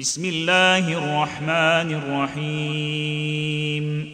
بسم الله الرحمن الرحيم.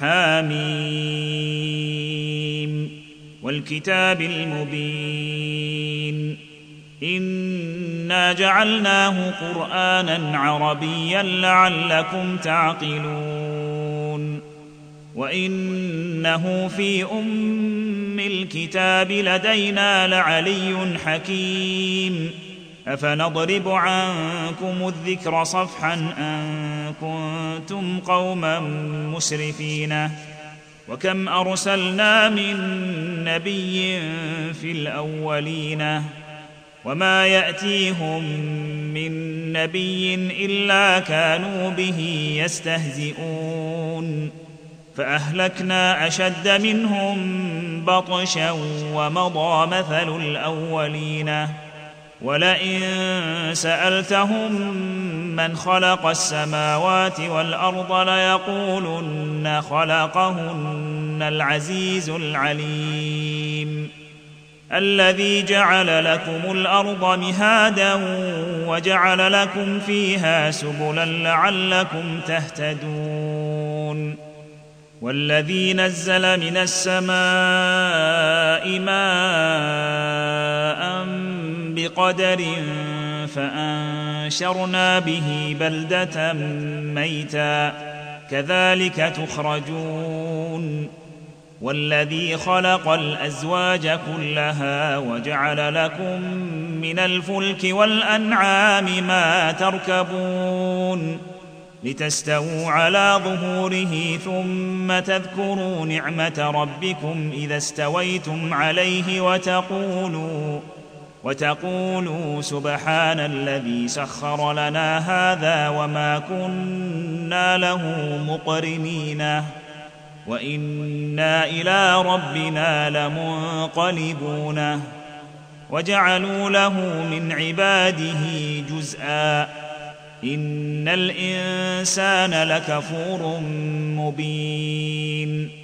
حاميم والكتاب المبين. إنا جعلناه قرآنا عربيا لعلكم تعقلون. وإنه في أم الكتاب لدينا لعلي حكيم. أفنضرب عنكم الذكر صفحا أن كنتم قوما مسرفين وكم أرسلنا من نبي في الأولين وما يأتيهم من نبي إلا كانوا به يستهزئون فأهلكنا أشد منهم بطشا ومضى مثل الأولين ولئن سألتهم من خلق السماوات والأرض ليقولن خلقهن العزيز العليم. الذي جعل لكم الأرض مهادا وجعل لكم فيها سبلا لعلكم تهتدون. والذي نزل من السماء ماء بقدر فأنشرنا به بلدة ميتا. كذلك تخرجون. والذي خلق الأزواج كلها وجعل لكم من الفلك والأنعام ما تركبون. لتستووا على ظهوره ثم تذكروا نعمة ربكم إذا استويتم عليه وتقولوا وتقولوا سبحان الذي سخر لنا هذا وما كنا له مقرنين. وإنا إلى ربنا لمنقلبون. وجعلوا له من عباده جزءا. إن الإنسان لكفور مبين.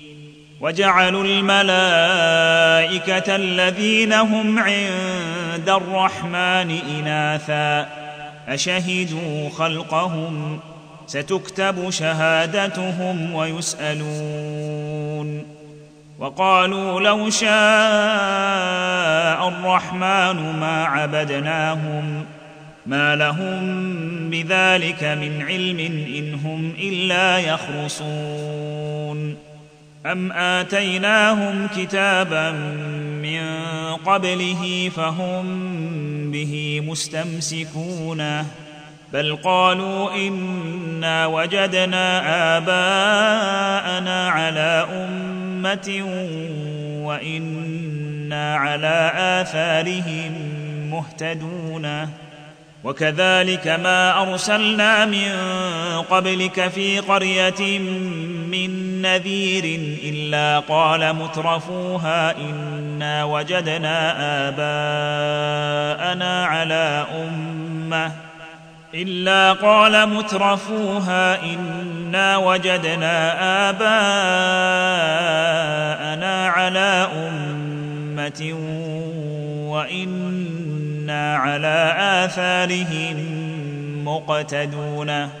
وجعلوا الملائكة الذين هم عند الرحمن إناثا. أشهدوا خلقهم ستكتب شهادتهم ويسألون. وقالوا لو شاء الرحمن ما عبدناهم ما لهم بذلك من علم إن هم إلا يخرصون. ام اتيناهم كتابا من قبله فهم به مستمسكون بل قالوا انا وجدنا اباءنا على امه وأنا على اثارهم مهتدون وكذلك ما ارسلنا من قبلك في قريه من نذير إلا قال مترفوها إنا وجدنا آباءنا على أمة إلا قال مترفوها إنا وجدنا آباءنا على أمة وإنا على آثارهم مقتدون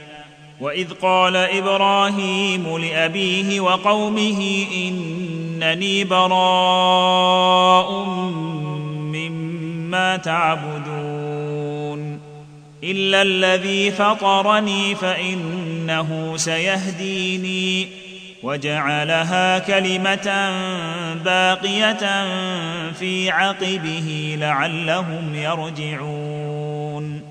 وإذ قال إبراهيم لأبيه وقومه إنني براء مما تعبدون إلا الذي فطرني فإنه سيهديني وجعلها كلمة باقية في عقبه لعلهم يرجعون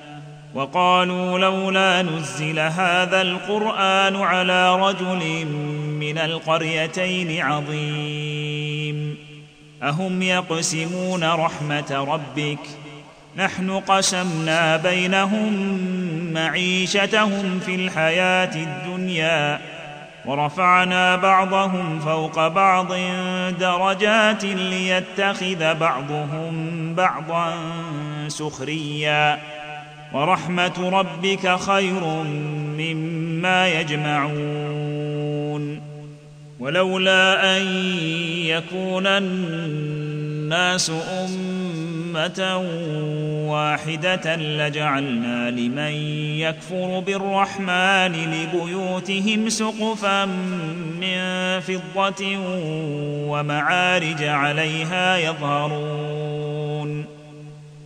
وقالوا لولا نزل هذا القرآن على رجل من القريتين عظيم. أهم يقسمون رحمة ربك؟ نحن قسمنا بينهم معيشتهم في الحياة الدنيا ورفعنا بعضهم فوق بعض درجات ليتخذ بعضهم بعضا سخريا. ورحمة ربك خير مما يجمعون. ولولا أن يكون الناس أمة واحدة لجعلنا لمن يكفر بالرحمن لبيوتهم سقفا من فضة ومعارج عليها يظهرون.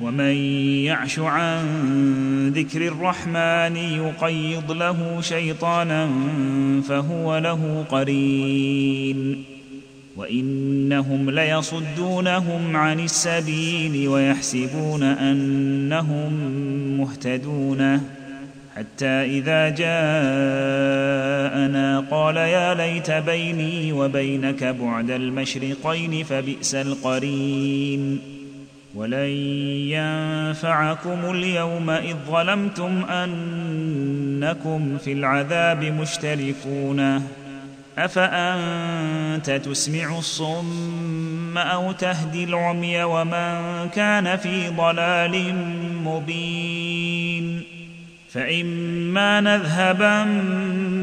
ومن يعش عن ذكر الرحمن يقيض له شيطانا فهو له قرين. وإنهم ليصدونهم عن السبيل ويحسبون أنهم مهتدون. حتى إذا جاءنا قال يا ليت بيني وبينك بعد المشرقين فبئس القرين. ولن ينفعكم اليوم إذ ظلمتم أنكم في العذاب مشتركون. أفأنت تسمع الصم أو تهدي العمي ومن كان في ضلال مبين؟ فإما نذهبا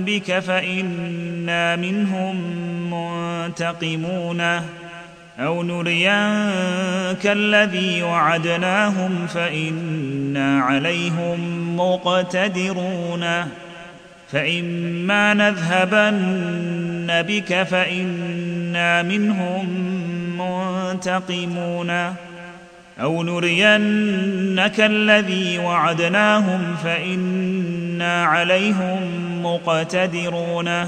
بك فإنا منهم منتقمون. أو نرينك الذي وعدناهم فانا عليهم مقتدرون فاما نذهبن بك فانا منهم منتقمون أو نرينك الذي وعدناهم فانا عليهم مقتدرون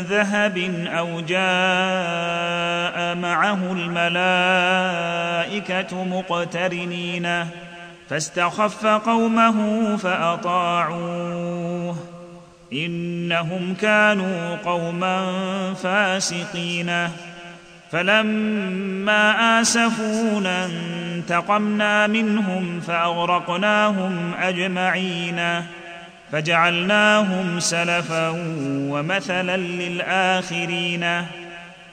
ذهب أو جاء معه الملائكة مقترنين فاستخف قومه فأطاعوه إنهم كانوا قوما فاسقين فلما آسفونا انتقمنا منهم فأغرقناهم أجمعين فجعلناهم سلفا ومثلا للآخرين.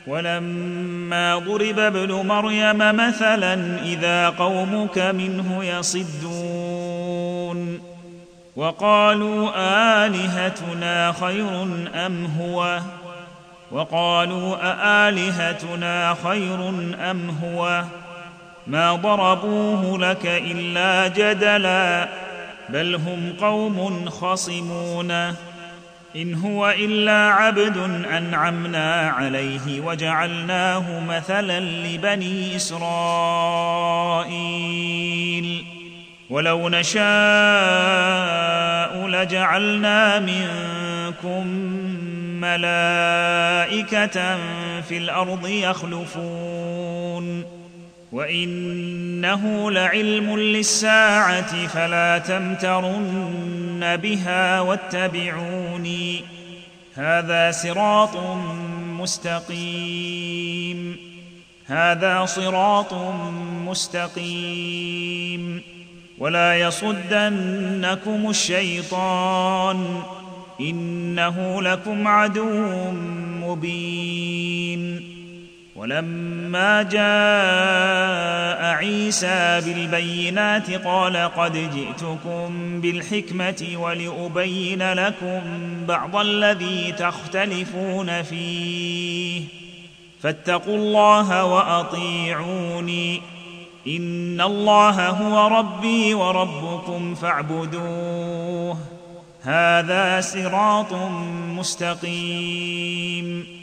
ولما ضرب ابن مريم مثلا إذا قومك منه يصدون. وقالوا آلهتنا خير أم هو؟ وقالوا االهتنا خير أم هو؟ ما ضربوه لك إلا جدلا. بل هم قوم خصمون. إن هو إلا عبد أنعمنا عليه وجعلناه مثلا لبني إسرائيل. ولو نشاء لجعلنا منكم ملائكة في الأرض يخلفون. وانه لعلم للساعه فلا تمترن بها واتبعوني هذا صراط مستقيم هذا صراط مستقيم ولا يصدنكم الشيطان انه لكم عدو مبين ولما جاء عيسى بالبينات قال قد جئتكم بالحكمة ولأبين لكم بعض الذي تختلفون فيه. فاتقوا الله وأطيعوني. إن الله هو ربي وربكم فاعبدوه. هذا صراط مستقيم.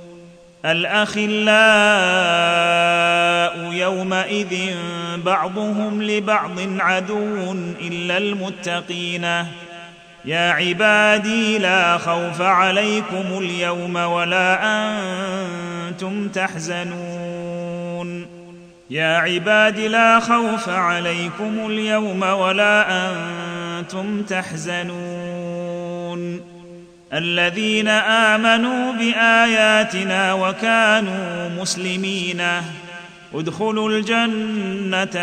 الأخلاء يومئذ بعضهم لبعض عدو إلا المتقين. يا عبادي لا خوف عليكم اليوم ولا أنتم تحزنون. يا عباد لا خوف عليكم اليوم ولا أنتم تحزنون. الذين آمنوا بآياتنا وكانوا مسلمين. ادخلوا الجنة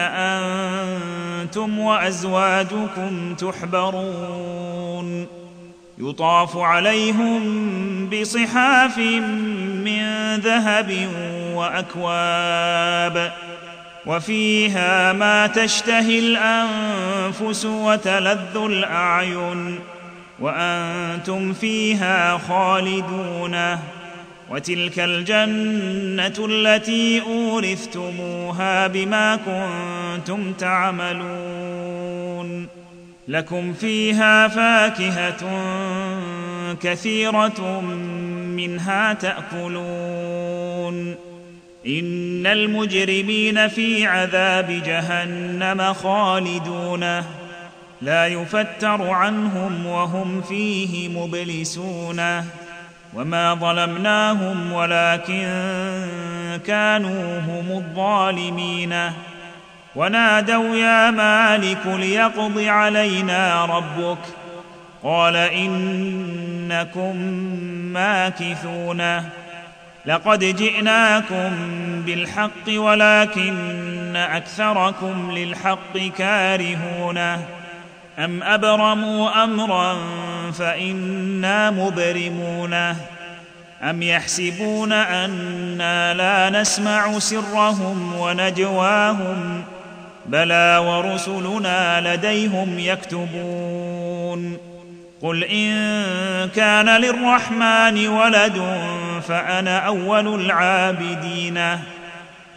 أنتم وأزواجكم تحبرون. يطاف عليهم بصحاف من ذهب وأكواب. وفيها ما تشتهي الأنفس وتلذ الأعين. وأنتم فيها خالدون. وتلك الجنة التي أورثتموها بما كنتم تعملون. لكم فيها فاكهة كثيرة منها تأكلون. إن المجرمين في عذاب جهنم خالدون. لا يفتر عنهم وهم فيه مبلسون وما ظلمناهم ولكن كانوا هم الظالمين. ونادوا يا مالك ليقض علينا ربك. قال إنكم ماكثون. لقد جئناكم بالحق ولكن أكثركم للحق كارهون. ام ابرموا امرا فانا مبرمون ام يحسبون أنا لا نسمع سرهم ونجواهم بلى ورسلنا لديهم يكتبون قل ان كان للرحمن ولد فانا اول العابدين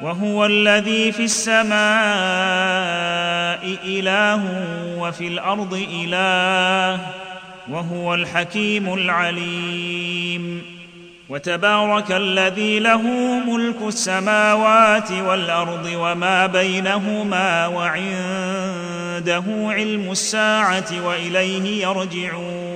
وهو الذي في السماء إله وفي الأرض إله وهو الحكيم العليم. وتبارك الذي له ملك السماوات والأرض وما بينهما وعنده علم الساعة وإليه يرجعون.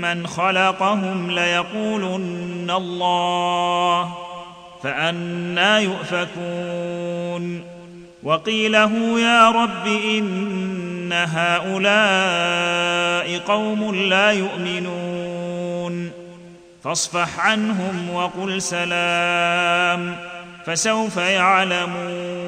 من خلقهم ليقولن الله فأنا يؤفكون. وقيله يا رب إن هؤلاء قوم لا يؤمنون. فاصفح عنهم وقل سلام فسوف يعلمون.